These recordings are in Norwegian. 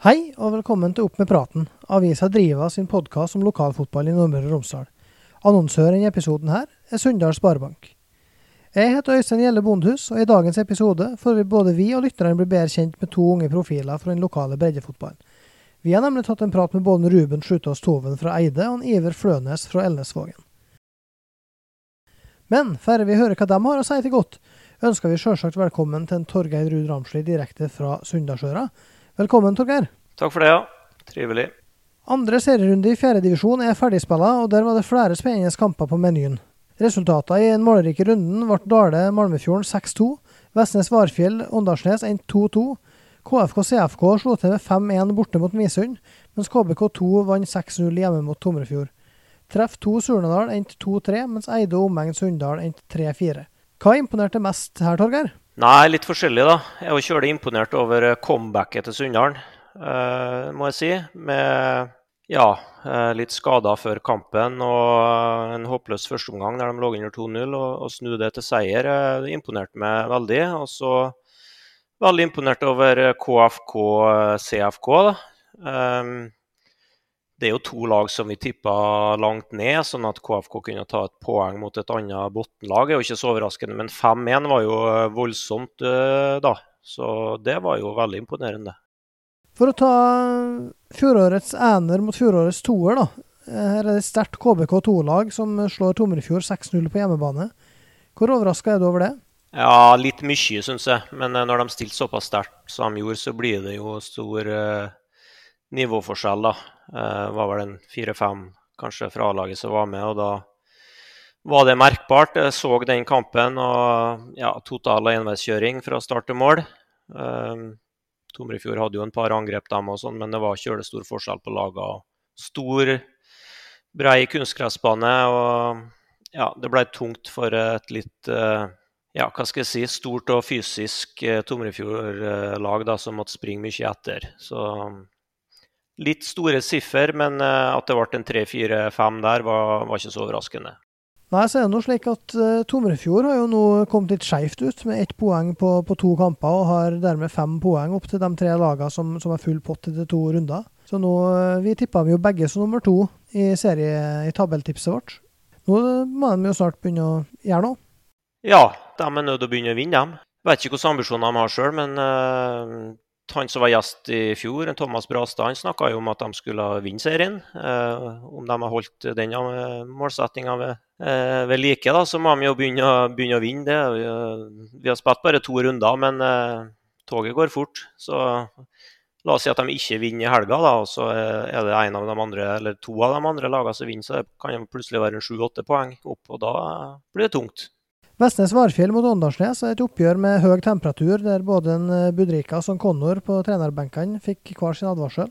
Hei og velkommen til Opp med praten, avisa Driva sin podkast om lokalfotball i Nordmøre og Romsdal. Annonsøren i episoden her er Sunndal Sparebank. Jeg heter Øystein Gjelle Bondhus, og i dagens episode får vi både vi og lytterne bli bedre kjent med to unge profiler fra den lokale breddefotballen. Vi har nemlig tatt en prat med både Ruben Slutås Toven fra Eide og en Iver Flønes fra Elnesvågen. Men før vi hører hva de har å si til godt, ønsker vi sjølsagt velkommen til en Torgeir Ruud Ramsli direkte fra Sunndalsøra. Velkommen, Torgeir. Takk for det, ja. Trivelig. Andre serierunde i fjerdedivisjon er ferdigspilla, og der var det flere spennende kamper på menyen. Resultatene i den målrike runden ble Dale Malmefjorden 6-2, Vestnes Varfjell Åndalsnes 1-2-2. KFK CFK slo til med 5-1 borte mot Misund, mens KBK2 vant 6-0 hjemme mot Tomrefjord. Treff 2 Surnadal endte 2-3, mens Eide og omegn Sunndal endte 3-4. Hva imponerte mest her, Torgeir? Nei, litt forskjellig, da. Jeg var kjølig imponert over comebacket til Sunndalen, uh, må jeg si. Med ja, uh, litt skader før kampen og en håpløs førsteomgang der de lå under 2-0. Og, og snu det til seier det imponerte meg veldig. Og så veldig imponert over KFK CFK. da. Um, det er jo to lag som vi tippa langt ned, sånn at KFK kunne ta et poeng mot et annet bunnlag. er jo ikke så overraskende, men 5-1 var jo voldsomt da. Så det var jo veldig imponerende. For å ta fjorårets ener mot fjorårets toer, da. Her er det et sterkt KBK2-lag som slår Tomrefjord 6-0 på hjemmebane. Hvor overraska er du over det? Ja, litt mye, syns jeg. Men når de stilte såpass sterkt som de gjorde, så blir det jo stor nivåforskjell, da. Uh, var vel en fire-fem kanskje fra A-laget som var med, og da var det merkbart. Jeg så den kampen og ja, total enveiskjøring fra start til mål. Uh, Tomrefjord hadde jo en par angrep, dem og sånn, men det var kjølestor forskjell på lagene. Stor, brei kunstgressbane, og ja, det ble tungt for et litt uh, ja, hva skal jeg si, stort og fysisk Tomrefjord-lag som måtte springe mye etter. Så litt store siffer, men uh, at det ble en 3-4-5 der, var, var, ikke så overraskende. Nei, så er det noe slik at uh, Tomrefjord har jo nå kommet litt skjevt ut, med ett poeng på, på, to kamper, og har dermed fem poeng opp til de tre lagene som, som er full pott etter to runder. Så nå, uh, Vi tippa jo begge som nummer to i serie i tabelltipset vårt. Nå må de jo snart begynne å gjøre noe. Ja, de er nødt til å begynne å vinne, dem. Vet ikke hvilke ambisjoner de har sjøl, men han som var gjest i fjor, Thomas Brastad, han snakka jo om at de skulle vinne serien. Eh, om de har holdt den målsettinga ved, eh, ved, like, da, så må de jo begynne, begynne å vinne det. Vi, har spilt bare to runder, men eh, toget går fort. Så la oss si at de ikke vinner i helga, da, og så er det en av de andre, eller to av de andre lagene som vinner, så kan det plutselig være sju-åtte poeng opp, og da blir det tungt. Vestnes Varfjell mot Åndalsnes er et oppgjør med høy temperatur, der både en Budrikas og Connor på trenerbenkene fikk hver sin advarsel.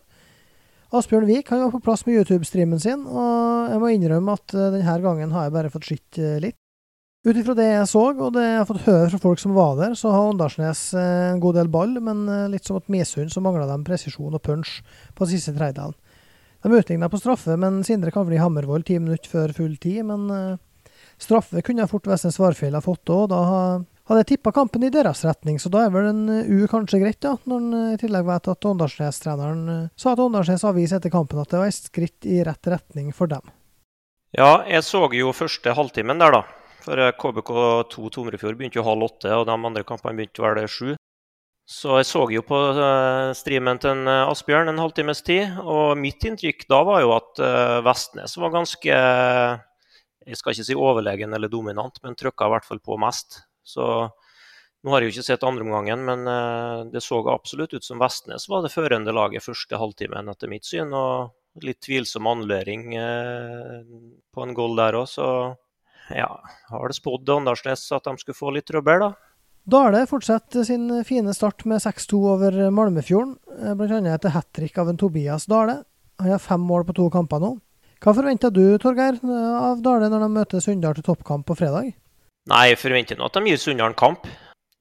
Asbjørn Vik han var på plass med YouTube-streamen sin, og jeg må innrømme at denne gangen har jeg bare fått sett litt. Ut ifra det jeg så, og det jeg har fått høre fra folk som var der, så har Åndalsnes en god del ball, men litt som at Misund så mangla dem presisjon og punch på siste tredjedelen. De utligna på straffe, men Sindre Kavli Hammervoll ti minutter før full tid, men Straffe kunne fort Vestens Varfjell ha fått òg. Da hadde jeg tippa kampen i deres retning, så da er vel en U kanskje greit, da. Når en i tillegg vet at Åndalsnes-treneren sa til Åndalsnes Avis etter kampen at det var et skritt i rett retning for dem. Ja, jeg så jo første halvtimen der, da. For KBK2 Tomrefjord begynte jo halv åtte, og de andre kampene begynte vel sju. Så jeg så jo på streamen til Asbjørn en halvtimes tid, og mitt inntrykk da var jo at Vestnes var ganske jeg skal ikke si overlegen eller dominant, men trykka i hvert fall på mest. Så nå har jeg jo ikke sett andreomgangen, men uh, det så absolutt ut som Vestnes var det førende laget første halvtimen, etter mitt syn. Og litt tvilsom annullering uh, på en goal der òg, så ja, har det spådd Åndalsnes at de skulle få litt trøbbel, da? Dale fortsetter sin fine start med 6-2 over Malmefjorden, eh, bl.a. etter hat trick av en Tobias Dale. Han har fem mål på to kamper nå. Hva forventer du, Torgeir, av Dale når de møter Sunndal til toppkamp på fredag? Nei, jeg forventer nå at de gir Sunndal kamp.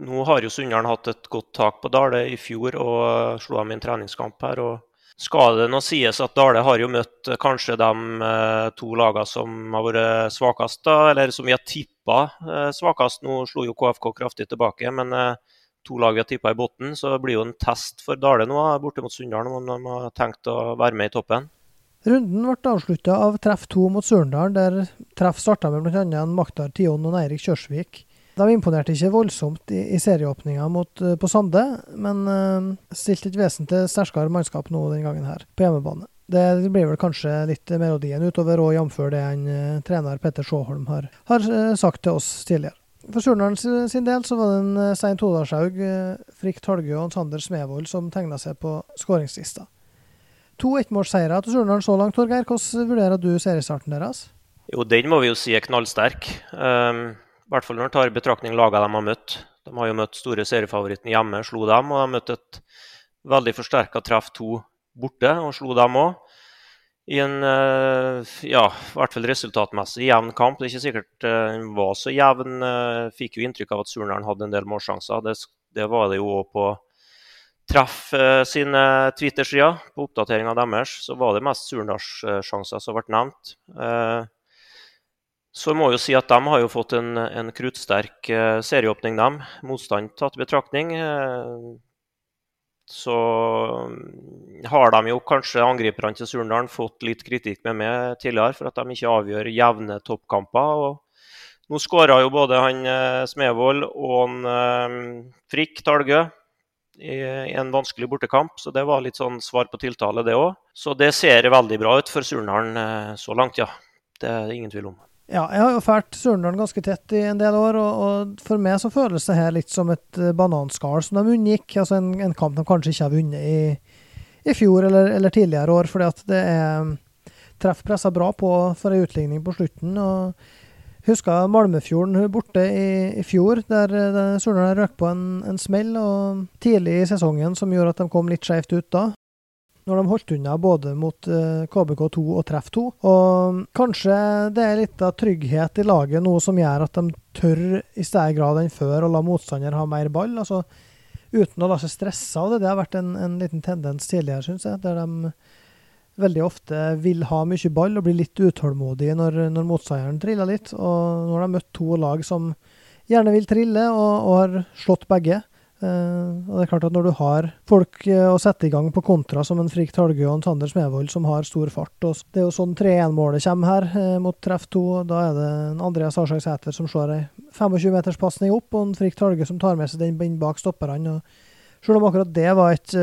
Nå har jo Sunndal hatt et godt tak på Dale i fjor og slo dem i en treningskamp her. og skal det nå sies at Dale har jo møtt eh, kanskje de eh, to lagene som har vært svakest, da, eller som vi har tippa eh, svakest. Nå slo jo KFK kraftig tilbake, men to lag vi har tippa i bunnen. Så det blir jo en test for Dale nå, borte mot Sunndal, om de har tenkt å være med i toppen. Runden ble avslutta av treff to mot Sørendalen, der treff starta med bl.a. Maktar Tion og Eirik Kjørsvik. De imponerte ikke voldsomt i, i serieåpninga uh, på Sande, men uh, stilte et vesentlig sterkere mannskap nå den gangen her, på hjemmebane. Det blir vel kanskje litt melodien utover, og jf. det en uh, trener Petter Sjåholm har, har uh, sagt til oss tidligere. For Surnadal sin del så var det en Stein Todalshaug, Frikk Talgø og Sander Smevold som tegna seg på skåringslista. To ettmålsseire til Surnadal så langt, Torgeir. Hvordan vurderer du seriestarten deres? Jo, Den må vi jo si er knallsterk. Um i hvert fall når man tar i betraktning lagene de har møtt. De har jo møtt store seriefavoritten hjemme, slo dem. Og de har møtt et veldig forsterka treff to borte, og slo dem òg. I en eh, ja, i hvert fall resultatmessig jevn kamp. Det er ikke sikkert eh, den var så jevn. Eh, fikk jo inntrykk av at Surnadal hadde en del målsjanser. Det, det var det jo òg på treff sine Twitter-sider. På oppdateringa deres så var det mest surnadssjanser som ble nevnt. Så jeg må jo si at de har jo fått en, en kruttsterk uh, serieåpning, dem. Motstand tatt i betraktning. Så mm, har de jo kanskje angriperne til Surndalen fått litt kritikk med meg tidligere for at de ikke avgjør jevne toppkamper. og Nå skåra jo både han Smevold og han Frikk Talgø i, en vanskelig bortekamp, så det var litt sånn svar på tiltale, det òg. Så det ser veldig bra ut for Surndalen så langt, ja. Det er det ingen tvil om. Ja, jeg har jo fælt Surndalen ganske tett i en del år, og, og, for meg så føles det her litt som et uh, bananskall som de unngikk. Altså en, en, kamp de kanskje ikke har vunnet i, i fjor eller, eller, tidligere år, fordi at det er treff pressa bra på for ei utligning på slutten. og Husker Malmefjorden borte i, i fjor, der, der Surndal røk på en, en smell og tidlig i sesongen som gjorde at de kom litt skjevt ut da når de holdt unna både mot eh, KBK2 og Treff 2. Og kanskje det er litt av trygghet i laget, noe som gjør at de tør i større grad enn før å la motstander ha mer ball. altså Uten å la seg stresse av det. Det har vært en, en liten tendens tidligere, syns jeg, der de veldig ofte vil ha mye ball og bli litt utålmodige når, når motstanderen triller litt. Og nå har de møtt to lag som gjerne vil trille, og, og har slått begge. Uh, og det er klart at Når du har folk uh, å sette i gang på kontra som en Frik Talgø og en Sander Smevold som har stor fart og Det er jo sånn 3-1-målet kommer her uh, mot treff 2. Da er det en Andreas Arshaug Sæter som slår ei 25-meterspasning opp, og en Frik Talgø som tar med seg den bak stopperne. Selv om akkurat det var et,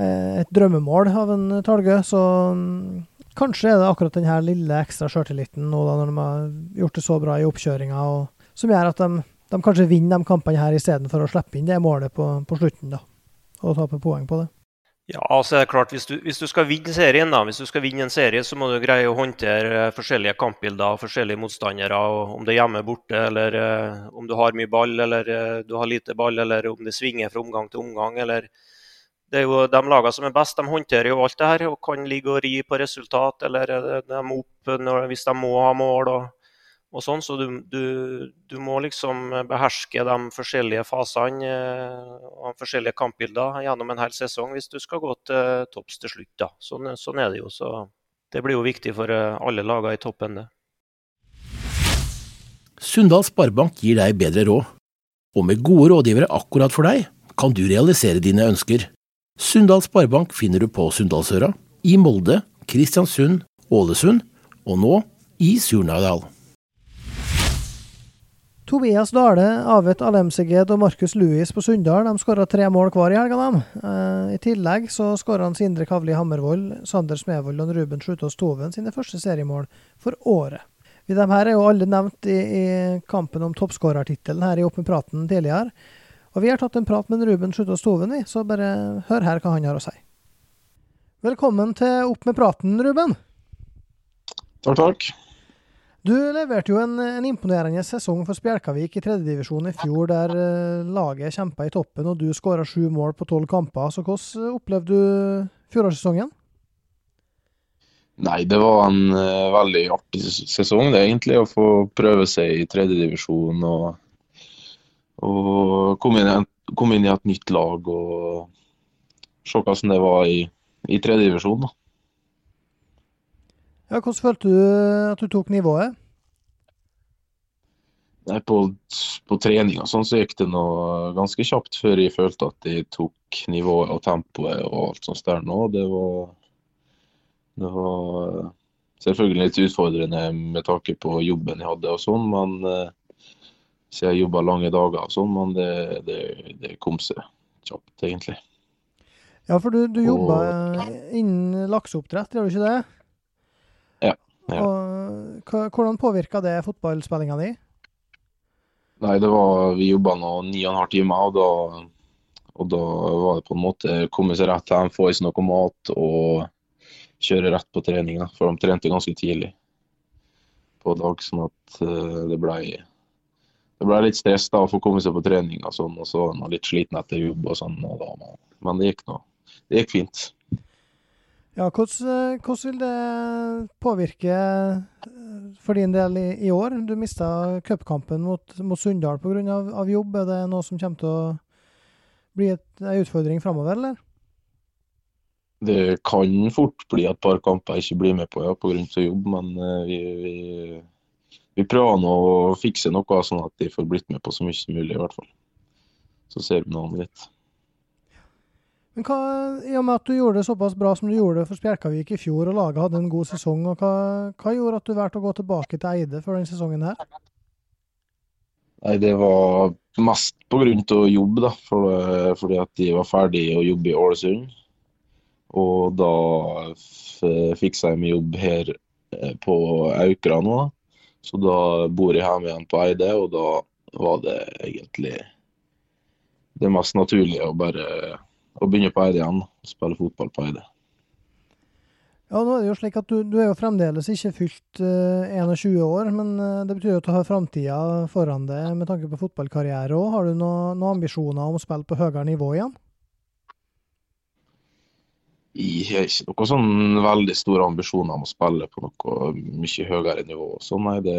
et drømmemål av en Talgø, så um, kanskje er det akkurat denne lille ekstra sjøltilliten nå da når de har gjort det så bra i oppkjøringa, som gjør at de de kanskje vinner de kampene her istedenfor å slippe inn det målet på, på slutten da, og tape poeng på det. Ja, altså det er klart, hvis du, hvis du, skal vinne serien, da, hvis du skal vinne en serie, så må du greie å håndtere eh, forskjellige kampbilder og forskjellige motstandere. og Om det er hjemme borte, eller uh, om du har mye ball eller uh, du har lite ball, eller om det svinger fra omgang til omgang. eller det er jo De lagene som er best, de håndterer jo alt det her og kan ligge og ri på resultat. Eller de opp når, hvis de må ha mål. og og sånn, så du, du, du, må liksom beherske de forskjellige fasene og og forskjellige kampbilder gjennom en hel sesong hvis du skal gå til topps til slutt. da. Sånn, sånn, er det jo. så Det blir jo viktig for eh, alle lagene i toppen. det. Sunndal Sparebank gir deg bedre råd. Og med gode rådgivere akkurat for deg, kan du realisere dine ønsker. Sunndal Sparebank finner du på Sunndalsøra, i Molde, Kristiansund, Ålesund og nå i Surnadal. Tobias Dale, Avet Alemseged og Markus Louis på Sunndal de skåra tre mål hver i helga. Uh, I tillegg så skåra Sindre Kavli Hammervoll, Sander Smevold og Ruben Slutås Toven sine første seriemål for året. De her er jo alle nevnt i, i kampen om toppskårertittelen her i Åpen praten tidligere. Og vi har tatt en prat med Ruben Slutås Toven, så bare hør her hva han har å si. Velkommen til Opp med praten, Ruben. Takk, takk. Du leverte jo en, en imponerende sesong for Spjelkavik i tredjedivisjon i fjor, der uh, laget kjempa i toppen og du skåra sju mål på tolv kamper. Så hvordan opplevde du fjorårssesongen? Nei, det var en uh, veldig artig sesong, det egentlig. Å få prøve seg i tredjedivisjon og, og kom inn, kom inn i et nytt lag og se hvordan det var i, i tredjedivisjon. Ja, hvordan følte du at du tok nivået? Nei, på, på trening og sånn så gikk det noe ganske kjapt før jeg følte at jeg tok nivået og tempoet og alt sånt der nå. Det var, det var selvfølgelig litt utfordrende med tanke på jobben jeg hadde og sånn, men så jeg jobba lange dager og sånn, men det, det, det kom seg kjapt, egentlig. Ja, for du, du jobba innen lakseoppdrett, gjør du ikke det? Ja. Og, hvordan påvirka det fotballspillinga di? Nei, det var, Vi jobba nå ni og en halv time, og da, og da var det på en måte komme seg rett hjem, få i seg noe mat og kjøre rett på trening. For de trente ganske tidlig på dag, sånn at uh, det ble det ble litt stress da å få komme seg på trening og sånn, og så var jeg litt sliten etter jobb og sånn. Og da, men det gikk nå. Det gikk fint. Ja, hvordan, hvordan, vil det påvirke eh, for din del i, i år? Du mista cupkampen mot, mot Sunndal pga. Av, av jobb. Er det noe som kommer til å bli en utfordring framover, eller? Det kan fort bli et par kamper jeg ikke blir med på ja, pga. jobb, men uh, vi, vi, vi, prøver nå å fikse noe sånn at de får blitt med på så mye som mulig, i hvert fall. Så ser vi noe om litt. Men hva, I og med at du gjorde det såpass bra som du gjorde det for Spjelkavik i fjor, og laget hadde en god sesong, og hva, hva gjorde at du valgte å gå tilbake til Eide for denne sesongen her? Nei, Det var mest pga. jobb, da. For, fordi at de var ferdig å jobbe i Ålesund. Og da fiksa jeg meg jobb her eh, på Aukra nå. Så da bor jeg hjemme igjen på Eide, og da var det egentlig det mest naturlige å bare å begynne på Eide igjen og spille fotball på Eide. Ja, nå er det jo slik at Du, du er jo fremdeles ikke fylt uh, eh, 21 år, men uh, det betyr jo at du har framtida foran deg med tanke på fotballkarriere òg. Har du noen noe ambisjoner om å spille på høyere nivå igjen? Jeg har ikke noen sånn veldig store ambisjoner om å spille på noe mye høyere nivå. Så nei, det,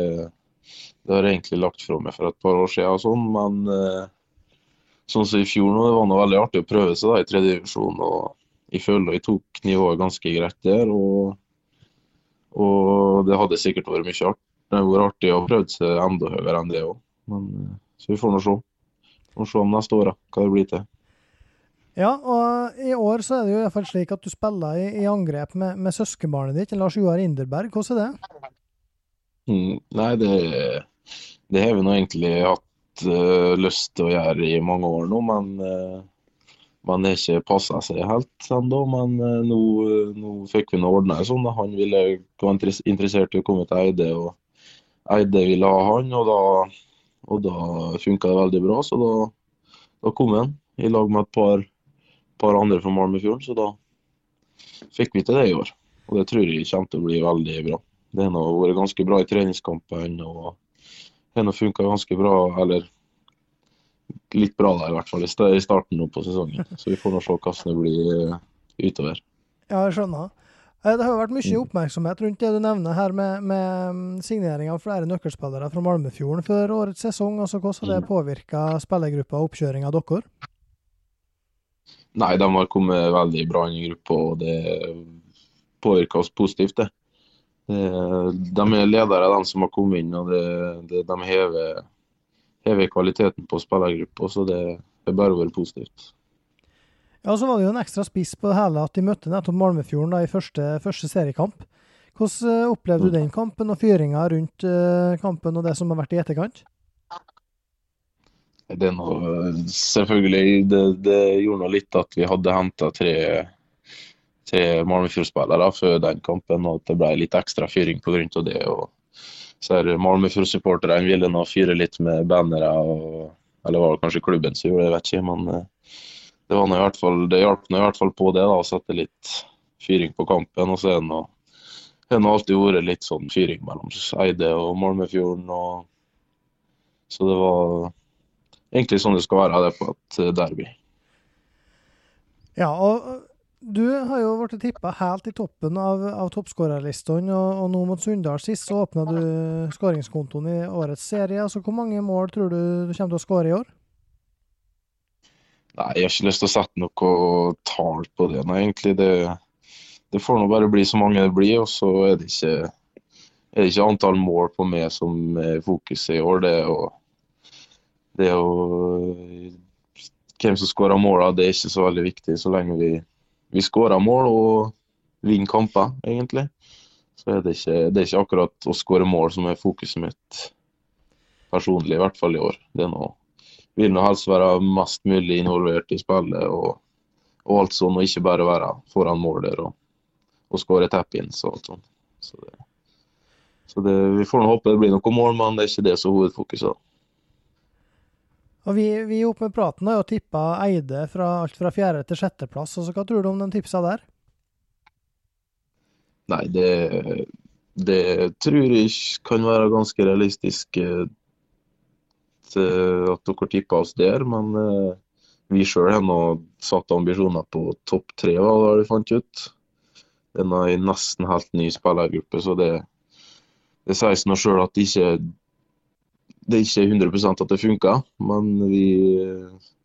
det har jeg egentlig lagt fra meg for et par år siden, og sånn, men uh, sånn som i fjor nå, det var noe veldig artig å prøve seg da, i tredje divisjon. og Jeg føler jeg tok nivået ganske greit der. Og, og det hadde sikkert vært mye art, det vært artig å prøve seg enda høyere enn det òg. Så vi får nå se. Får se om neste år hva det blir til. Ja, og i år så er det jo i hvert fall slik at du spiller i, i angrep med, med søskenbarnet ditt, Lars Joar Inderberg. Hvordan er det? Mm, nei, det, det har vi nå egentlig hatt uh, lyst til å gjøre i mange år nå, men uh, man har ikke passa seg helt ennå. Men uh, nå, nå, fikk vi nå ordna det sånn. Han ville være interessert i å komme til Eide, og Eide ville ha han. Og da, og da funka det veldig bra, så da, da kom han i lag med et par, par andre fra Malmefjorden. Så da fikk vi til det i år. Og det tror jeg kommer til å bli veldig bra. Det har vært ganske bra i treningskampen. og har nå funka ganske bra, eller litt bra da i hvert fall, i starten nå på sesongen. Så vi får nå se hvordan det blir eh, utover. Ja, jeg skjønner. Eh, det har vært mye oppmerksomhet rundt det du nevner her med, med mm, signering av flere nøkkelspillere fra Malmefjorden før årets sesong. altså Hvordan har det mm. påvirka spillergruppa og oppkjøringa deres? Nei, de har kommet veldig bra inn i gruppa, og det påvirker oss positivt. det. Eh, de er ledere, de som har kommet inn, og det, det, de hever, hever, kvaliteten på spillergruppa. Så det er bare å være positivt. Ja, Så var det jo en ekstra spiss på det hele at de møtte nettopp Malmefjorden da, i første, første seriekamp. Hvordan eh, opplevde du mm. den kampen og fyringa rundt uh, kampen og det som har vært i etterkant? Det er noe, selvfølgelig, det, det gjorde noe litt at vi hadde henta tre tre Malmefjord-spillere før den kampen, og at det ble litt ekstra fyring pga. det. og Malmefjord-supporterne ville nå fyre litt med bannere, eller var det kanskje klubben som gjorde det, jeg vet ikke. Men eh, det, var i hvert fall, det hjalp nå i hvert fall på det, da, å sette litt fyring på kampen. Og så er det nå alltid vært litt sånn fyring mellom Eide og Malmefjorden. Og, så det var egentlig sånn det skal være det på et derby. Ja, og du har jo blitt tippa helt i toppen av, av toppskårerlistene, og, og, nå mot Sunndal sist så åpna du skåringskontoen i årets serie. Altså, Hvor mange mål tror du du kommer til å skåre i år? Nei, Jeg har ikke lyst til å sette noe tall på det. Nei, egentlig det, det får nå bare bli så mange det blir. Og så er det ikke, er det ikke antall mål på meg som er fokuset i år. Det er det er Hvem som skårer måla, det er ikke så veldig viktig så lenge vi, vi skårer mål og vinner kamper, egentlig. Så er det, ikke, det er ikke akkurat å skåre mål som er fokuset mitt personlig, i hvert fall i år. Det er noe vil nå helst være mest mulig involvert i spillet og, og alt sånn, og ikke bare være foran mål der og, og skåre tap-ins og alt sånt. Så, det, så det, vi får håpe det blir noen mål, men det er ikke det som er hovedfokuset. Og Vi, vi oppe med praten og tippa Eide fra alt fra fjerde til sjetteplass. Altså, hva tror du om den tipsa der? Nei, det, det tror jeg kan være ganske realistisk Eh, at dere tippa oss der, men eh, vi sjøl har nå satt ambisjoner på topp tre, hva vi fant ut. Det er en nesten helt ny spillergruppe, så det, det sies nå sjøl at det ikke, det er ikke er 100 at det funker. Men vi,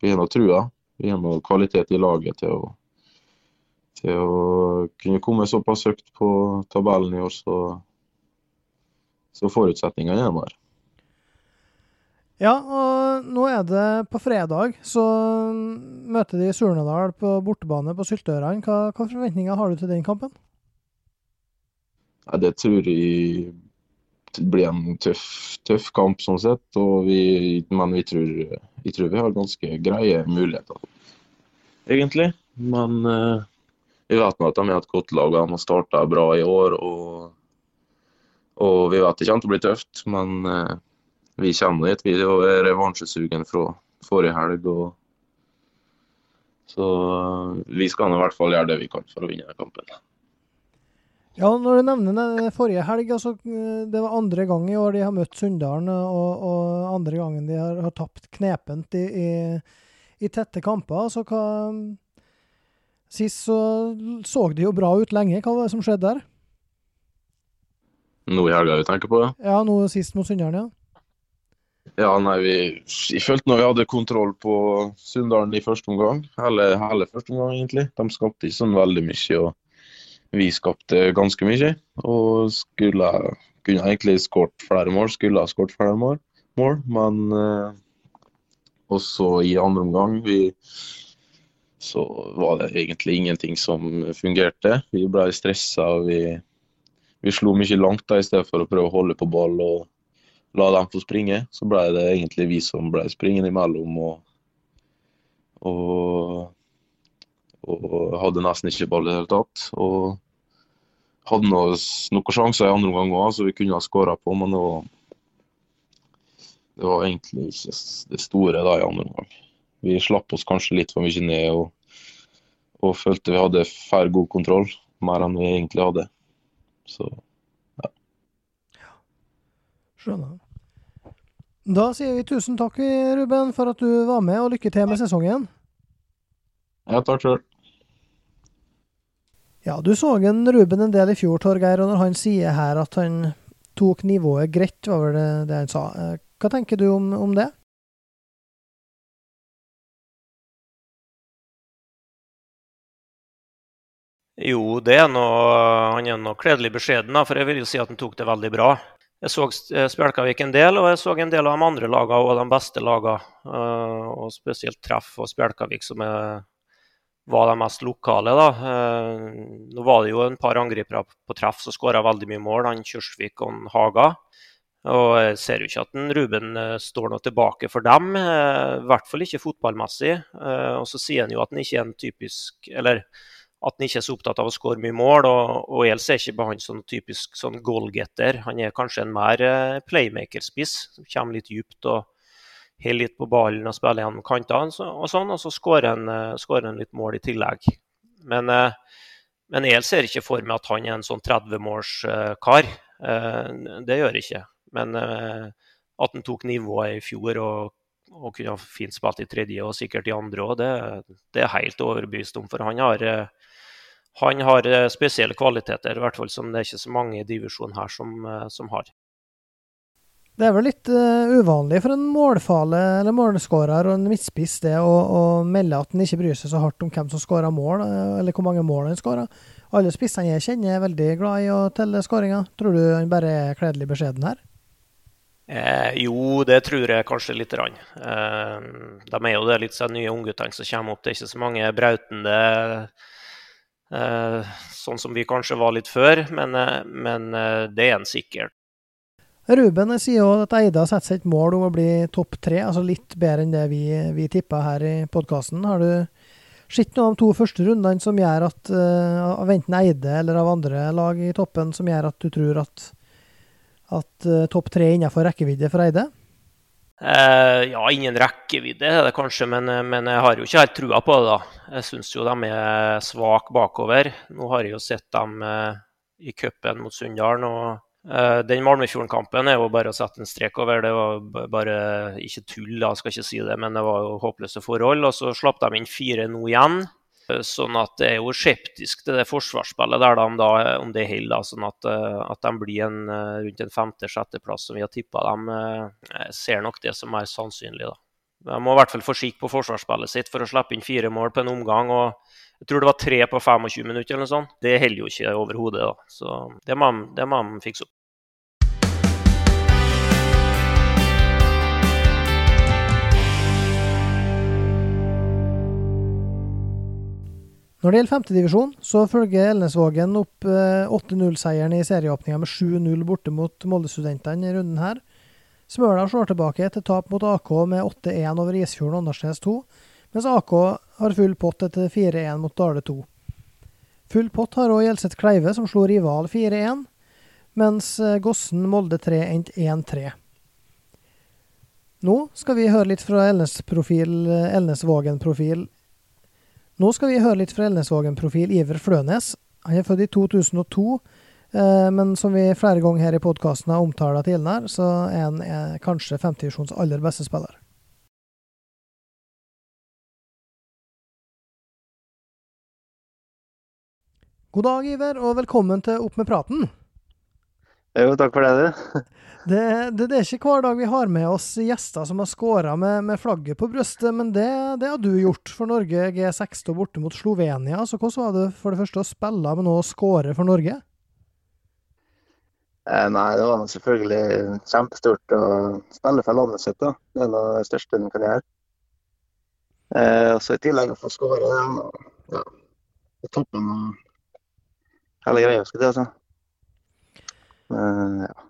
vi har nå trua. Vi har nå kvalitet i laget til å, til å kunne komme såpass høyt på tabellen i år, så, så forutsetningene er der. Ja, og nå er det på fredag, så møter de Surnadal på bortebane på Syltørene. Hva, hva, forventninger har du til den kampen? Ja, det tror jeg blir en tøff, tøff kamp sånn sett. Vi, men vi tror, vi tror vi har ganske greie muligheter, egentlig. Men uh, vi vet nå at de er et godt lag. De har starta bra i år. Og, og vi vet det kommer til å bli tøft, men uh, vi kommer dit. Vi er revansjesugen fra forrige helg. Og... Så uh, vi skal i hvert fall gjøre det vi kan for å vinne kampen. Ja, Når du nevner den forrige helg, altså, eh, det var andre gang i år de har møtt Sunndalen, og, og, andre gangen de har, har tapt knepent i, i, i, tette kamper. Altså, hva, sist så så de jo bra ut lenge. Hva var det som skjedde der? Nå i helga vi tenker på? Ja, ja nå sist mot Sunndalen, ja. Ja, nei, vi, Jeg følte når vi hadde kontroll på Sunndalen i første omgang. Hele, hele første omgang, egentlig. De skapte ikke sånn veldig mye, og vi skapte ganske mye. Og skulle kunne egentlig skåret flere mål, skulle ha skåret flere mål, mål men eh, også i andre omgang vi, så var det egentlig ingenting som fungerte. Vi ble stressa. Vi, vi slo mye langt da, i stedet for å prøve å holde på ball. og la dem få springe. Så ble det egentlig vi som ble springende imellom og, og, og hadde nesten ikke ball i det hele tatt. Og hadde noen sjanser i andre omgang òg, så vi kunne ha skåra på, men det var, det var, egentlig ikke det store da i andre omgang. Vi slapp oss kanskje litt for mye ned og, og følte vi hadde fær god kontroll, mer enn vi egentlig hadde. Så Skjønner. Da sier vi tusen takk, Ruben, for at du var med, og lykke til med sesongen. Ja, takk sjøl. Ja, du så en Ruben en del i fjor, Torgeir, og når han sier her at han tok nivået greit, var det, det han sa. Eh, hva tenker du om, om det? Jo, det er noe, han er nå kledelig beskjeden, for jeg vil jo si at han tok det veldig bra. Jeg så eh, Spjelkavik en del, og jeg så en del av de andre lagene og de beste lagene. Eh, og spesielt Treff og Spjelkavik, som er, var de mest lokale. da. Eh, nå var det jo en par angripere på Treff som skåra veldig mye mål, han Kjørsvik og han Haga. Og jeg ser jo ikke at en Ruben står noe tilbake for dem, i hvert fall ikke fotballmessig. Og så sier han jo at han ikke er en typisk Eller at han ikke er så opptatt av å skåre mye mål. Og, og Els er ikke bare han sånn typisk sånn goalgetter. Han er kanskje en mer playmaker-spiss, som kommer litt dypt og holder litt på ballen og spiller gjennom kantene og sånn. Og så skårer han, uh, litt mål i tillegg. Men uh, men jeg ser ikke for meg at han er en sånn 30-målskar. Det gjør jeg ikke. Men at han tok nivået i fjor og, og kunne fint spilt i tredje og sikkert i andre òg, det, det, er helt overbevist om. For han har, han har spesielle kvaliteter, i hvert fall som det er ikke så mange i divisjonen her som, som har. Det er vel litt uh, uvanlig for en målfale eller målskårer og en midtspiss det å, å, melde at en ikke bryr seg så hardt om hvem som skårer mål, uh, eller hvor mange mål han skårer. Alle spissene jeg kjenner er veldig glad i å telle skåringer. Tror du han bare er kledelig beskjeden her? Eh, jo, det tror jeg kanskje litt. Eh, de er jo det litt sånn nye ungguttene som kommer opp. Det er ikke så mange brautende eh, sånn som vi kanskje var litt før, men, eh, men det er en sikkert. Ruben sier òg at Eida setter seg et mål om å bli topp tre, altså litt bedre enn det vi, vi tippa her i podkasten. Har du sett noe av de to første rundene som gjør at, uh, av enten Eide eller av andre lag i toppen, som gjør at du tror at, at uh, topp tre er innenfor rekkevidde for Eide? Uh, ja, ingen rekkevidde er det kanskje, men, men, jeg har jo ikke helt trua på det. da. Jeg syns jo de er svake bakover. Nå har jeg jo sett dem i cupen mot Sunndalen. og Uh, den Malmefjorden-kampen er jo bare å sette en strek over. Det var bare ikke tull, da, skal ikke si det, men det var jo håpløse forhold. Og så slapp de inn fire nå igjen. Uh, sånn at det er jo skeptisk til det forsvarsspillet der, da, om det holder. Sånn at, at, de blir en, rundt en femte-sjetteplass som vi har tippa dem. Ser nok det som er sannsynlig, da. De må i hvert fall få skikk på forsvarsspillet sitt for å slippe inn fire mål på en omgang. og jeg tror det var tre på 25 minutter eller noe sånt. Det holder jo ikke overhodet. da. Så det må, de fikse opp. Når det gjelder femtedivisjon, så følger Elnesvågen opp 8-0-seieren eh, i serieåpninga med 7-0 borte mot Molde-studentene i runden her. Smøla slår tilbake til tap mot AK med 8-1 over Isfjorden Åndalsnes 2, mens AK har full pott etter 4-1 mot Dale 2. Full pott har òg Gjelseth Kleive, som slo rival 4-1, mens eh, Gossen Molde 3 endte 1-3. Nå skal vi høre litt fra Elnesvågen-profil Elnes Nå skal vi høre litt fra Elnesvågen-profil Iver Flønes. Han er født i 2002, eh, men som vi flere ganger her i podkasten har omtalt tidligere, så er han kanskje kanskje femtedivisjons aller beste spiller. God dag, Iver, og velkommen til Opp med praten. Jo, takk for det, du. Det, det, det, er ikke hver dag vi har med oss gjester som har skåra med, med, flagget på brystet, men det, det, har du gjort for Norge G6 og borte mot Slovenia. Så hvordan var det for det første å spille, men også skåre for Norge? Eh, nei, det var selvfølgelig kjempestort å spille for landet sitt. da. Det er noe det største en kan gjøre. Eh, og så I tillegg å få skåre, det er ja, toppen av hele greia, skal jeg si. Men, ja.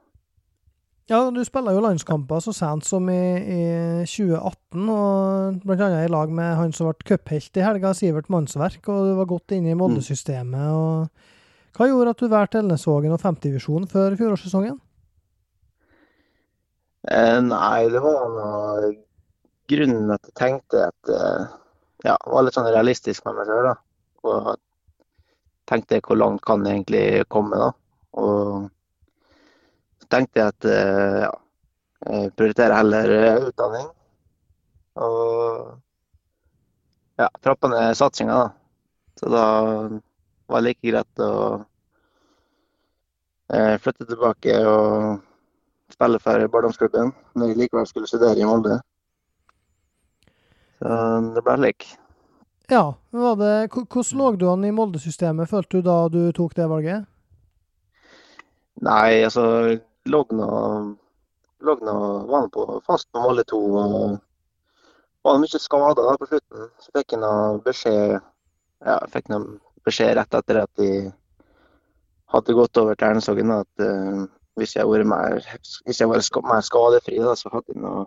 Ja, du spiller jo landskamper så sent som i, i 2018, og annet i lag med han som ble cuphelt i helga, Sivert Mannsverk, og du var godt inne i Molde-systemet. og Hva gjorde at du valgte Elnesvågen og femtedivisjon før fjorårssesongen? Eh, nei, det var noe grunnen at jeg tenkte at eh, ja, var litt sånn realistisk med meg sjøl. Og tenkte hvor langt kan jeg egentlig komme, da. Og tenkte jeg at eh, ja, jeg prioriterer heller eh, utdanning. Og ja, trappa ned satsinga, da. Så da var det like greit å eh, flytte tilbake og spille for barndomsklubben når jeg likevel skulle studere i Molde. Så det ble slik. Ja. Det, hvordan lå du an i Molde-systemet, følte du da du tok det valget? Nei, altså lå nå var på, fast på målet 2. og Var mye skada på slutten. Så fikk han beskjed ja, fikk han beskjed rett etter at de hadde gått over til Ernesvågen at uh, hvis jeg var mer, var mer skadefri, da, så hadde jeg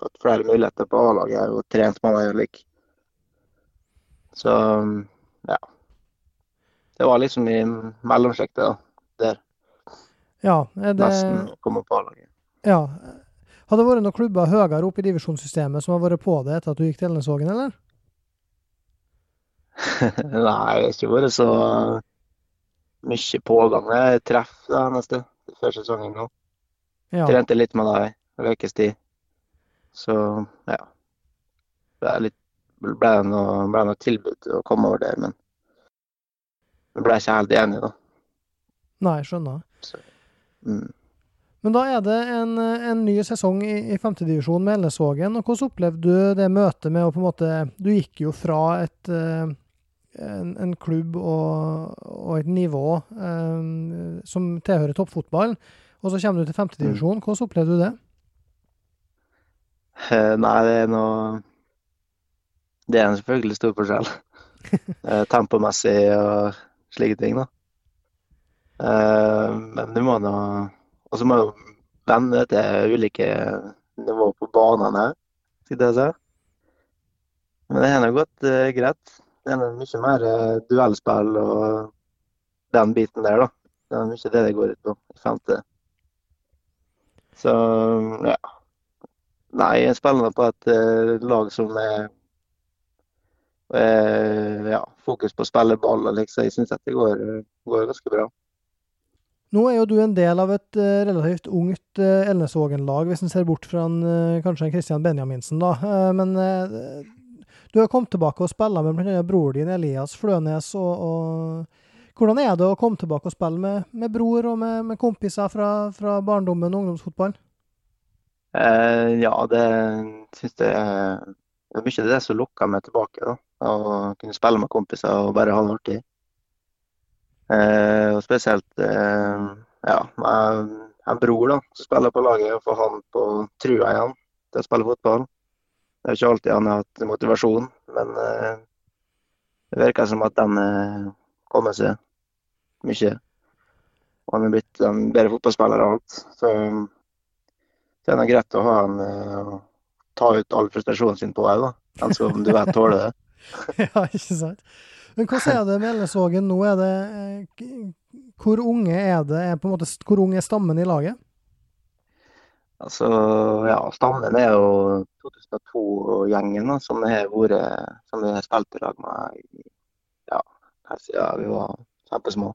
fått flere muligheter på A-laget og trent med meg. Like. Så ja. Det var liksom i mellomsjiktet. Der. Ja, er det... Nesten komme på A-laget. Ja. Har det vært noen klubber høyere oppe i divisjonssystemet som har vært på det etter at du gikk til Elnesvågen, eller? Nei, det har ikke vært så mye pågang. Jeg treffer det neste før sesongen nå. Ja. Trente litt med deg en ukes tid. Så ja. Det litt, ble noe, ble noe tilbud å komme over der, men jeg ble ikke helt enig, da. Nei, skjønner. Mm. Men da er det en, en ny sesong i, i femtedivisjon med Elnesvågen. og Hvordan opplevde du det møtet med å på en måte Du gikk jo fra et, eh, en, en klubb og, og et nivå um, som tilhører toppfotball, og så kommer du til femtedivisjon. Hvordan opplevde du det? Eh, Nei, det er noe Det er en selvfølgelig stor forskjell. Tempomessig og slike ting, da. Eh, Men du må nå Og så må du vende til ulike nivåer på banene skal jeg si. Men det har gått eh, greit. Det er mye mer eh, duellspill og den biten der, da. Det er mye det det går ut på i femte. Så ja. Nei, jeg spiller på et uh, lag som er uh, ja, fokus på å spille ball, liksom, jeg syns det går, går ganske bra. Nå er jo du en del av et eh, relativt ungt uh, Elnesvågen-lag, hvis en ser bort fra en, eh, kanskje en Christian Benjaminsen, da. Eh, men eh, du har kommet tilbake og spilla med bl.a. bror din Elias Flønes. Og, og hvordan er det å komme tilbake og spille med, med bror og med, med kompiser fra, fra barndommen og ungdomsfotballen? Ja, det syns jeg det er mye det som lokker meg tilbake. da, Å kunne spille med kompiser og bare ha det artig. Eh, og spesielt eh, ja, med en bror da, spiller på laget, og får han på trua igjen til å spille fotball. Det er ikke alltid han har hatt motivasjon, men eh, det virker som at den eh, kommer seg mye. Og han er blitt en bedre fotballspiller og alt. Så det er det greit å ha han eh, ta ut all frustrasjonen sin på da. En som du vet tåler det. ja, ikke sant? Men hvordan er det med Elnesvågen nå? Er det, eh, hvor unge er det? Er måte, hvor ung er stammen i laget? Altså, ja, stammen er jo 2002-gjengen som har vært som vi har spilt i lag med ja, her siden vi var kjempesmå.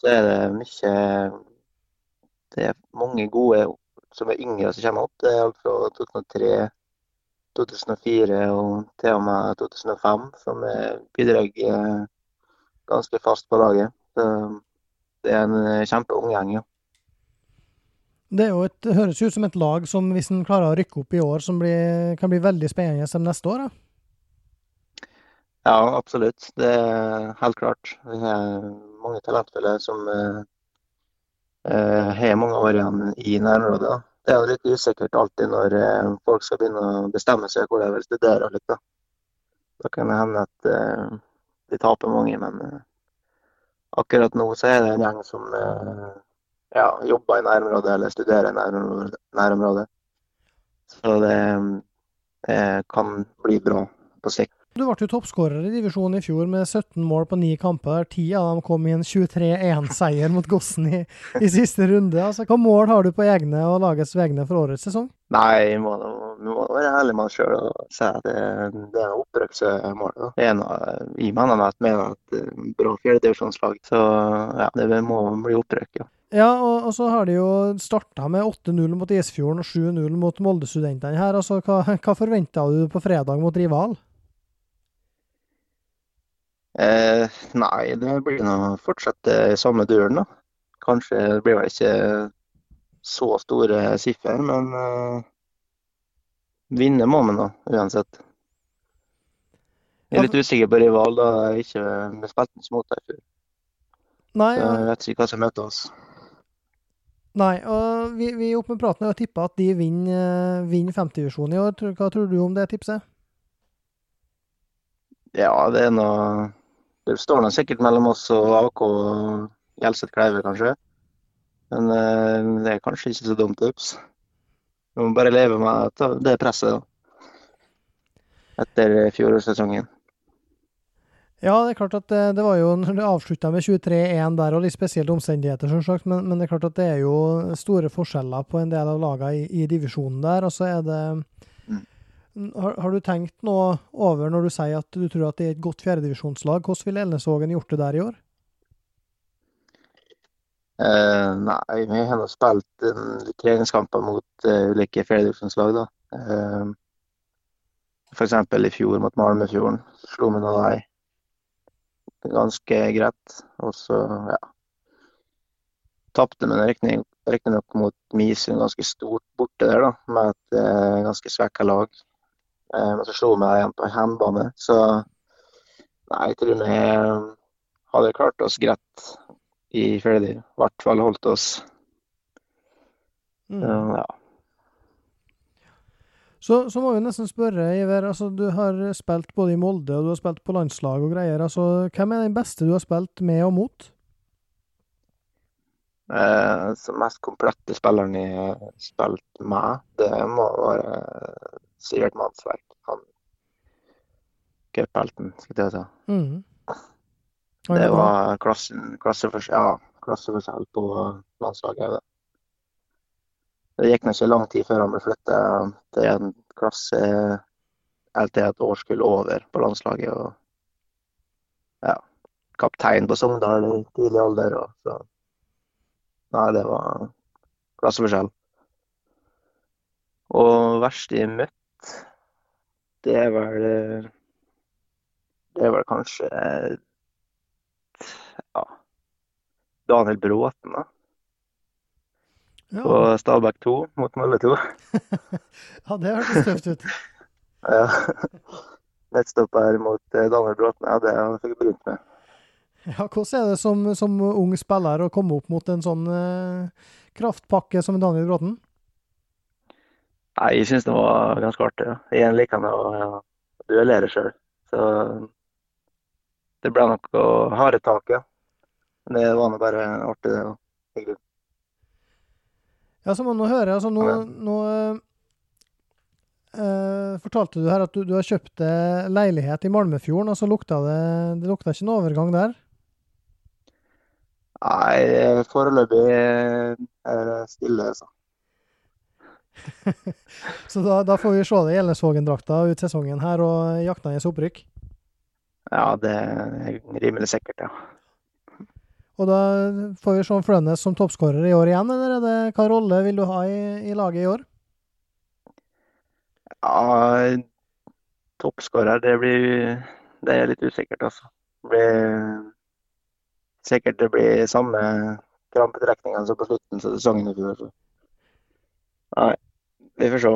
Så er det mye Det er mange gode som er yngre som kommer opp. Det er alt fra 2003, 2004 og til og med 2005 som bidrar eh, ganske fast på laget. Så det er en eh, kjempeung gjeng, ja. Det, et, det høres jo ut som et lag som, hvis en klarer å rykke opp i år, som blir, kan bli veldig spennende som neste år. Da. Ja, absolutt. Det er helt klart. Vi har mange talentfulle som eh, har mange år igjen i nærområdet. Det er jo litt usikkert alltid når eh, folk skal begynne å bestemme seg hvor de vil studere. litt da. Da kan det hende at eh, de taper mange, men eh, akkurat nå så er det en gjeng som eh, ja, jobber i nærområdet eller studerer i nærområdet. nærområdet. Så det kan bli bra på sikt. Du ble jo toppskårer i divisjonen i fjor med 17 mål på ni kamper. Ti av dem kom i en 23-1-seier mot Gossen i, i siste runde. Altså, hva mål har du på egne og lagets vegne for årets sesong? Nei, vi må, må være ærlige med oss sjøl og si at det, det er opprykksmålet. Jeg mener at vi er et bra fjerdedivisjonslag, så ja, det må bli opprykk. Ja. Ja, og, og så har de jo starta med 8-0 mot Isfjorden og 7-0 mot Molde-studentene her. Altså, hva, hva forventa du på fredag mot rival? Eh, nei, det blir nå fortsette i samme duren, da. Kanskje det blir vel ikke så store siffer, men eh, vinne må vi nå uansett. Jeg er litt usikker på rival, da jeg ikke vi spilte ikke mot dem før. Nei, Så jeg vet ikke hva som møter oss. nei, og vi, vi opp med praten har tippa at de vinner, vinner femtedivisjonen i år. Hva tror du om det tipset? Ja, det er noe Det står nå sikkert mellom oss og AK og Gjelseth Kleive, kanskje. Men eh, det er kanskje ikke så dumt tips. Vi må bare leve med det presset, da. Etter fjorårssesongen. Ja, det er klart at det, det var jo når det avslutta med 23-1 der, og litt spesielle omstendigheter, selvsagt, men, men det er klart at det er jo store forskjeller på en del av lagene i, i divisjonen der. Og så er det har, har du tenkt noe over når du sier at du tror at det er et godt fjerdedivisjonslag? Hvordan ville Elnesvågen gjort det der i år? Eh, nei, vi har spilt um, treningskamper mot uh, ulike fjerdedivisjonslag, da. Uh, F.eks. i fjor mot Malmöfjorden Slo vi nå dem ganske greit. Og så, ja Tapte vi riktignok mot Misund ganske stort borte der, da, med et uh, ganske svekka lag. Eh, men så slo vi dem igjen på hjemmebane. Så nei, jeg tror vi hadde klart oss greit i ferdig. I hvert fall holdt oss. Mm. Uh, ja. Så, så, må vi nesten spørre, Iver. Altså, du har spilt både i Molde og du har spilt på landslag og greier. Altså, hvem er den beste du har spilt med og mot? Eh, som mest komplette spilleren jeg har spilt med, det må være Sivert Mannsverk. Han cuphelten, skal jeg si. Mm. Det var klassen, klasseforskjell, ja, klasseforskjell på landslaget. Det. det gikk ikke lang tid før han ble flytta til en klasse helt til et årskull over på landslaget. og ja, Kaptein på Sogndal i tidlig alder. Og, så. Nei, det var klasseforskjell. Og verst jeg møtt, det er vel Det er vel kanskje ja, Daniel Bråten da. Ja. på Stabæk 2 mot Molde 2. ja, det hørtes tøft ut. ja. Nettstopper mot eh, Daniel Bråten, ja, det fikk jeg begynt med. Ja, Hvordan er det som, som, ung spiller å komme opp mot en sånn eh, kraftpakke som Daniel Bråten? Nei, Jeg syns det var ganske artig. Ja. Jeg liker å ja, duellere sjøl. Så det ble nok harde Men Det var nå bare artig, det. Hyggelig. Ja, så må du høre. altså Nå, nå eh, fortalte du her at du, du har kjøpt leilighet i Malmefjorden, og så lukta det Det lukta ikke noen overgang der? Nei, foreløpig er det stille, altså. så da, da, får vi se det i Elnesvågen-drakta ut sesongen her og jakta i opprykk? Ja, det er rimelig sikkert, ja. Og da får vi se Flønnes som toppskårer i år igjen, eller er det, hva rolle vil du ha i, i laget i år? Ja, toppskårer, det blir Det er litt usikkert, altså. Det blir sikkert det blir samme krampetrekningene som på slutten av sesongen i fjor. Nei, vi får se.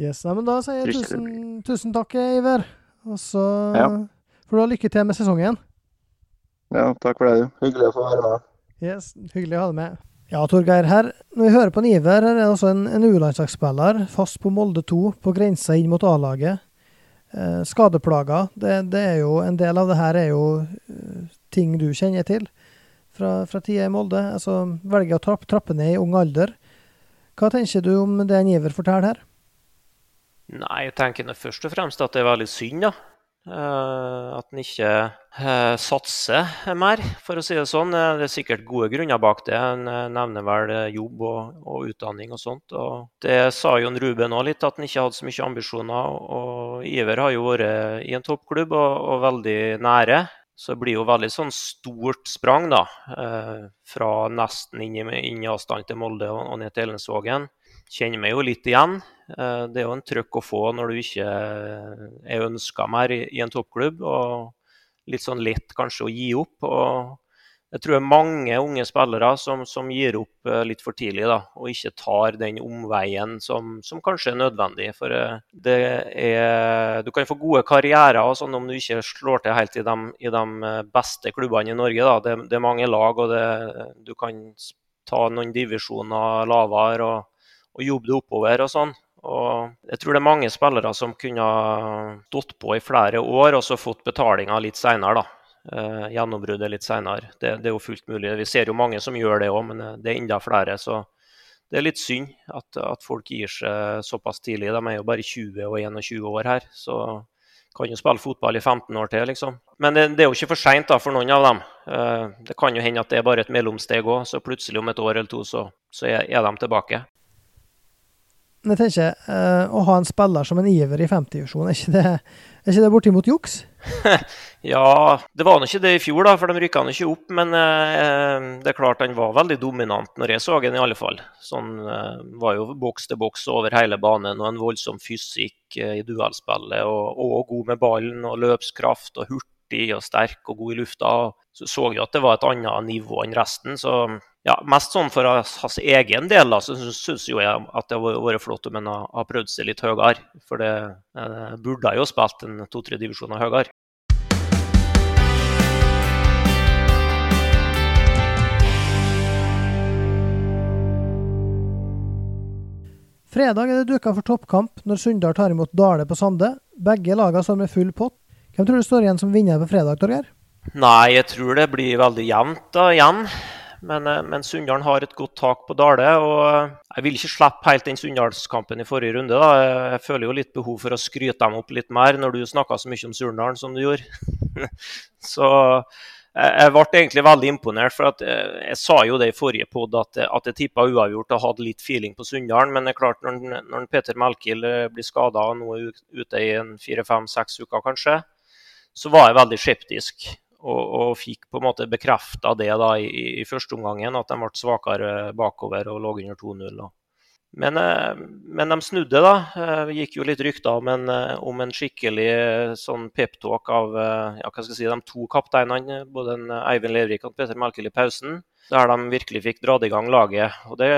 Yes, nei, men Da sier jeg tusen, tusen takk, Iver. Og så ja. får du ha lykke til med sesongen. Ja, takk for det. du. Hyggelig å få være med. Yes, hyggelig å ha deg med. Ja, Torgeir, her, når vi hører på en Iver, her er det altså en, en U-landslagsspiller, fast på Molde 2, på grensa inn mot A-laget. Eh, skadeplager, det, det, er jo En del av det her er jo uh, ting du kjenner til fra, fra tida i Molde. Altså velger å trappe, trappe ned i ung alder. Hva tenker du om det en giver forteller her? Nei, jeg tenker først og fremst at det er veldig synd, da. Uh, at en ikke uh, satser mer, for å si det sånn. Eh, det er sikkert gode grunner bak det. En nevner vel jobb og, og, utdanning og sånt. Og det sa Jon Ruben òg litt, at han ikke hadde så mye ambisjoner. Og Iver har jo vært i en toppklubb og, og veldig nære. Så det blir jo veldig sånn stort sprang da, uh, fra nesten inn i, inn i avstand til Molde og, og ned til Elensvågen kjenner meg jo litt igjen. Eh, det er jo en trøkk å få når du ikke er ønska mer i en toppklubb. Og litt sånn lett kanskje å gi opp. og jeg tror det er mange unge spillere som, som gir opp eh, litt for tidlig da, og ikke tar den omveien som, som kanskje er nødvendig. For eh, det er, du kan få gode karrierer og sånn om du ikke slår til helt i de, i de beste klubbene i Norge. Da. Det, det er mange lag, og det, du kan ta noen divisjoner lavere. og og jobbe det oppover og sånn. Og jeg tror det er mange spillere som kunne stått på i flere år og så fått betalinga litt seinere, da. Eh, gjennombruddet litt seinere. Det, det, er jo fullt mulig. Vi ser jo mange som gjør det òg, men eh, det er enda flere. Så det er litt synd at, at, folk gir seg såpass tidlig. De er jo bare 20 og 21 år her. Så kan jo spille fotball i 15 år til, liksom. Men det, det er jo ikke for seint for noen av dem. Uh, det kan jo hende at det er bare et mellomsteg òg, så plutselig om et år eller to så, så er, er de tilbake. Men jeg tenker, uh, å ha en spiller som en iver i femtedivisjon, er ikke det, er ikke det bortimot juks? ja, det var nå ikke det i fjor, da, for de rykka han ikke opp. Men uh, det er klart han var veldig dominant når jeg så han, i alle fall. Sånn uh, var jo boks til boks over hele banen og en voldsom fysikk eh, i duellspillet. Og, og, god med ballen og løpskraft og hurtig og sterk og god i lufta. Så så vi at det var et annet nivå enn resten. så ja, mest sånn for hans egen del da, så syns jeg at det har vært flott om han har prøvd seg litt høyere. For det eh, burde jo spilt en to-tre divisjoner høyere. Fredag er det duka for toppkamp når Sunndal tar imot Dale på Sande. Begge lagene står med full pott. Hvem tror du står igjen som vinner på fredag, Torgeir? Nei, jeg tror det blir veldig jevnt da, igjen. Men, eh, men Sunndalen har et godt tak på Dale. og eh, Jeg vil ikke slippe helt den Sunndalskampen i forrige runde. da. Jeg føler jo litt behov for å skryte dem opp litt mer, når du snakka så mye om Surndalen som du gjorde. så jeg ble egentlig veldig imponert. for eh, Jeg sa jo det i forrige pod at, at jeg tippa uavgjort og hadde litt feeling på Sunndalen. Men det er klart når, når Peter Melkild blir skada og nå er ute i fire-fem-seks uker kanskje, så var jeg veldig skeptisk og, og, fikk på en måte bekrefta det da i, i, første omgangen, at de ble svakere bakover og lå under 2-0. Men, eh, men, de snudde, da. Det eh, gikk jo litt rykter om en, eh, om en skikkelig sånn peptalk av ja, hva skal jeg si, de to kapteinene, både Eivind Lervik og Peter Melkeli pausen, der de virkelig fikk dratt i gang laget. Og det,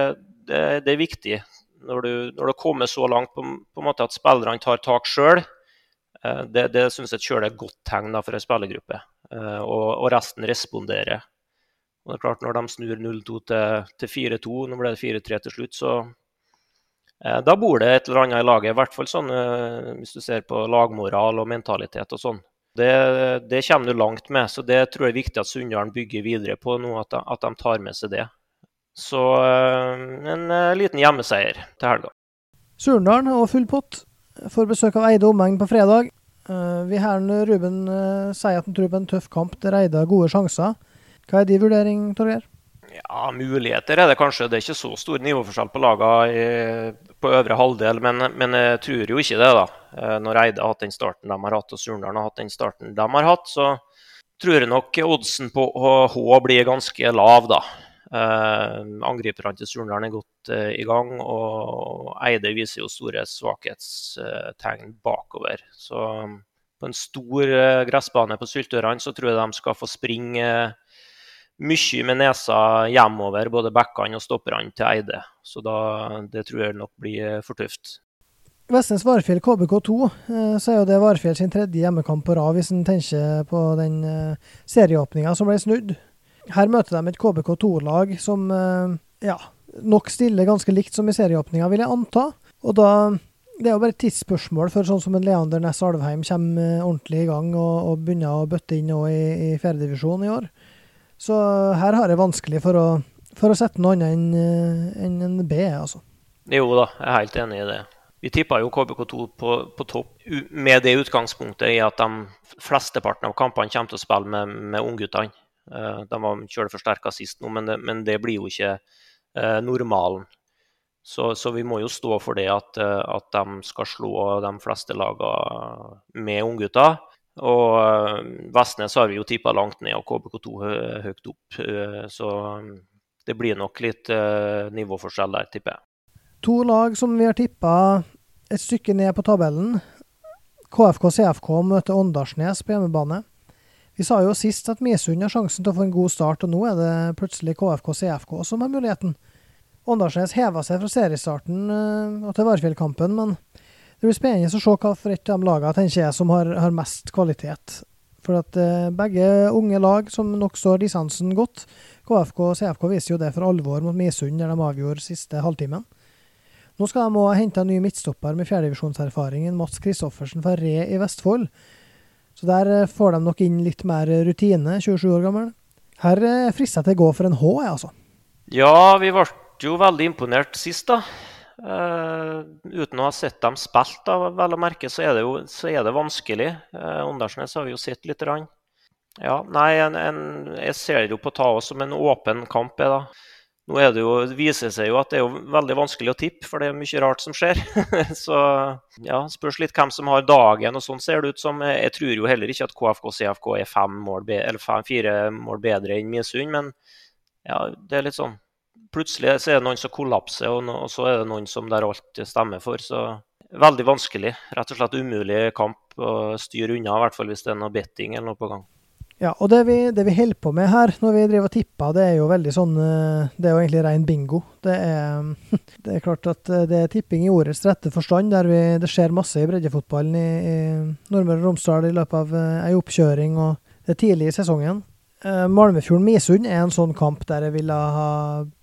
det, det er viktig når du, når du kommer så langt på, på en måte at spillerne tar tak sjøl. Det, det syns jeg sjøl er et godt tegn da, for en spillergruppe. Eh, og, og, resten responderer. Og det er klart Når de snur 0-2 til, til 4-2, nå ble det 4-3 til slutt, så eh, da bor det et eller annet i laget. I hvert fall sånn eh, hvis du ser på lagmoral og mentalitet og sånn. Det, det, kommer du langt med, så det tror jeg er viktig at Sunndalen bygger videre på nå, at de, at de tar med seg det. Så en liten hjemmeseier til helga. Surndalen og full pott får besøk av Eide omegn på fredag. Uh, vi har Ruben uh, sier at han tror på en tøff kamp der Eide gode sjanser. Hva er din vurdering, Torgeir? Ja, Muligheter er det kanskje. Det er ikke så stor nivåforskjell på lagene på øvre halvdel, men, men, jeg tror jo ikke det. da. Uh, når Eide har hatt den starten de har hatt, og Surndalen har hatt den starten de har hatt, så tror jeg nok oddsen på H blir ganske lav, da. Eh, angriperne til Surndalen er godt uh, i gang, og Eide viser jo store svakhetstegn bakover. Så um, på en stor uh, gressbane på Syltørene så tror jeg de skal få springe mye med nesa hjemover, både backene og stopperne til Eide. Så da, det tror jeg nok blir for tøft. Vestnes Varfjell KBK2 så er jo det Varfjell sin tredje hjemmekamp på rad, hvis en tenker på den serieåpninga som ble snudd. Her møter de et KBK2-lag som eh, ja, nok stiller ganske likt som i serieåpninga, vil jeg anta. Og da Det er jo bare et tidsspørsmål før sånn som en Leander Næss Alvheim kommer eh, ordentlig i gang og, og begynner å bøtte inn nå i, i fjerdedivisjon i år. Så her har jeg vanskelig for å, for å sette noe annet enn eh, en, en B, altså. Jo da, jeg er helt enig i det. Vi tippa jo KBK2 på, på, topp med det utgangspunktet i at de flesteparten av kampene kommer til å spille med, med ungguttene. Eh, de var kjøleforsterka sist nå, men det, men det, blir jo ikke normalen. Så, så, vi må jo stå for det at, eh, at de skal slå de fleste lagene med unggutter. Og Vestnes har vi jo tippa langt ned, og KBK2 høyt opp. Så det blir nok litt nivåforskjell der, tipper jeg. To lag som vi har tippa et stykke ned på tabellen. KFK-CFK møter Åndalsnes på hjemmebane. Vi sa jo sist at Misund har sjansen til å få en god start, og nå er det plutselig KFK-CFK som har muligheten. Åndalsnes heva seg fra seriestarten uh, og til Varfjellkampen, men det blir spennende å se hva for et av de lagene tenker jeg som har, har mest kvalitet. For at uh, begge unge lag som nok står distansen godt. KFK og CFK viser jo det for alvor mot Misund, der de avgjorde siste halvtimen. Nå skal de òg hente en ny midtstopper med fjerdedivisjonserfaringen Mats Kristoffersen fra Re i Vestfold. Så der eh, får de nok inn litt mer rutine, 27 år gammel. Her eh, frister jeg til å gå for en H, jeg, altså. Ja, vi ble jo veldig imponert sist, da. Uh, uten å ha sett dem spilt, da, vel å merke, så er det jo så er det vanskelig. Uh, Åndalsnes har vi jo sett litt. Rann. Ja, nei, en, en, jeg ser jo på Tao som en åpen kamp. Da. Nå er det jo, det viser seg jo at det er jo veldig vanskelig å tippe, for det er mye rart som skjer. så ja, spørs litt hvem som har dagen, og sånn ser det ut som. Jeg tror jo heller ikke at KFK CFK er fem mål eller fem, fire mål bedre enn Misund, men ja, det er litt sånn Plutselig så er det noen som kollapser, og, no, og så er det noen som der alt stemmer for. Så veldig vanskelig. Rett og slett umulig kamp å styre unna, i hvert fall hvis det er noe betting eller noe på gang. Ja, og det vi, det vi, holder på med her når vi driver og tipper, det er jo veldig sånn eh, Det er jo egentlig ren bingo. Det er, det er klart at eh, det er tipping i ordets rette forstand, der vi, det skjer masse i breddefotballen i, i Nordmøre og Romsdal i løpet av eh, ei oppkjøring, og det er tidlig i sesongen. Malmefjorden-Misund er en sånn kamp der jeg ville ha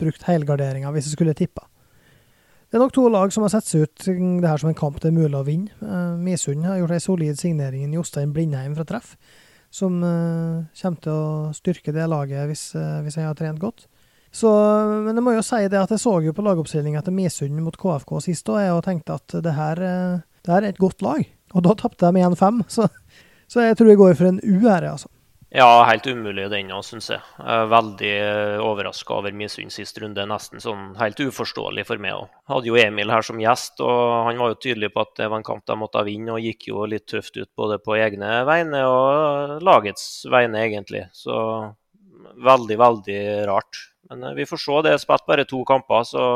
brukt helgarderinga hvis jeg skulle tippa. Det er nok to lag som har sett seg ut det her som en kamp det er mulig å vinne. Misund har gjort ei solid signering i Jostein Blindheim fra treff som uh, kommer til å styrke det laget hvis, uh, hvis jeg har trent godt. Så, men jeg må jo si det at jeg så jo på lagoppstillinga til Misund mot KFK sist, og jeg tenkte at det her, uh, det her er et godt lag. Og da tapte de 1-5, så, så, jeg tror jeg går for en U her, altså. Ja, helt umulig den òg, syns jeg. veldig eh, overraska over Misund sist runde. Nesten sånn helt uforståelig for meg òg. Hadde jo Emil her som gjest, og han var jo tydelig på at det var en kamp de måtte vinne, og gikk jo litt tøft ut både på egne vegne og lagets vegne, egentlig. Så veldig, veldig rart. Men eh, vi får se. Det er spilt bare to kamper, så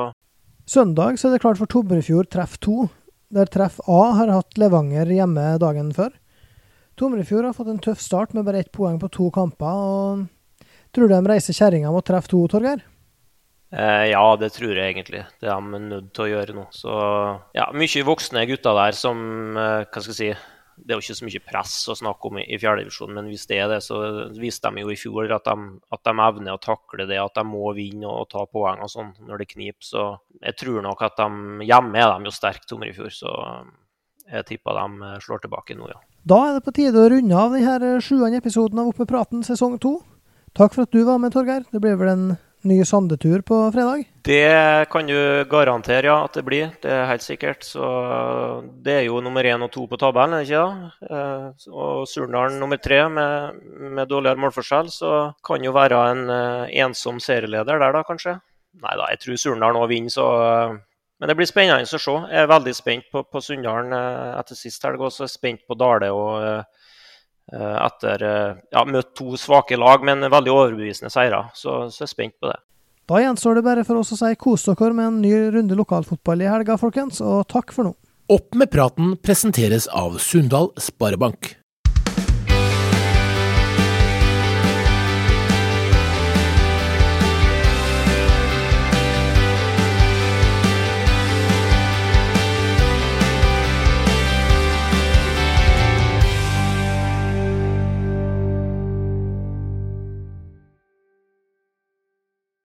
Søndag så er det klart for Tobrefjord treff to, der treff A har hatt Levanger hjemme dagen før. Tomrefjord har fått en tøff start med bare ett poeng på to kamper. og Tror du de reiser kjerringa med å treffe to, Torgeir? Eh, ja, det tror jeg egentlig. Det er de nødt til å gjøre nå. Så ja, mye voksne gutter der som eh, Hva skal jeg si Det er jo ikke så mye press å snakke om i, i fjerdedivisjon, men hvis det er det, så viste de jo i fjor at de, at de evner å takle det, at de må vinne og, og ta poeng og sånn når det kniper. Så jeg tror nok at de hjemme er de jo sterke, Tomrefjord. Så jeg tipper de slår tilbake nå, ja. Da er det på tide å runde av denne sjuende episoden av Oppe praten sesong to. Takk for at du var med, Torgeir. Det blir vel en ny Sandetur på fredag? Det kan du garantere, ja, at det blir. Det er helt sikkert. Så det er jo nummer én og to på tabellen, er det ikke det? Eh, og Surndalen nummer tre med, med, dårligere målforskjell. Så kan jo være en uh, ensom serieleder der, da, kanskje. Nei da, jeg tror Surndalen òg vinner, så uh, men det blir spennende å se. Jeg er veldig spent på, på Sunndalen eh, etter sist helg. Og så er jeg spent på Dale og eh, eh, etter ja, møtt to svake lag, men veldig overbevisende seire. Så, så jeg er spent på det. Da gjenstår det bare for oss å si kos dere med en ny runde lokalfotball i helga, folkens. Og takk for nå. Opp med praten presenteres av Sunndal Sparebank.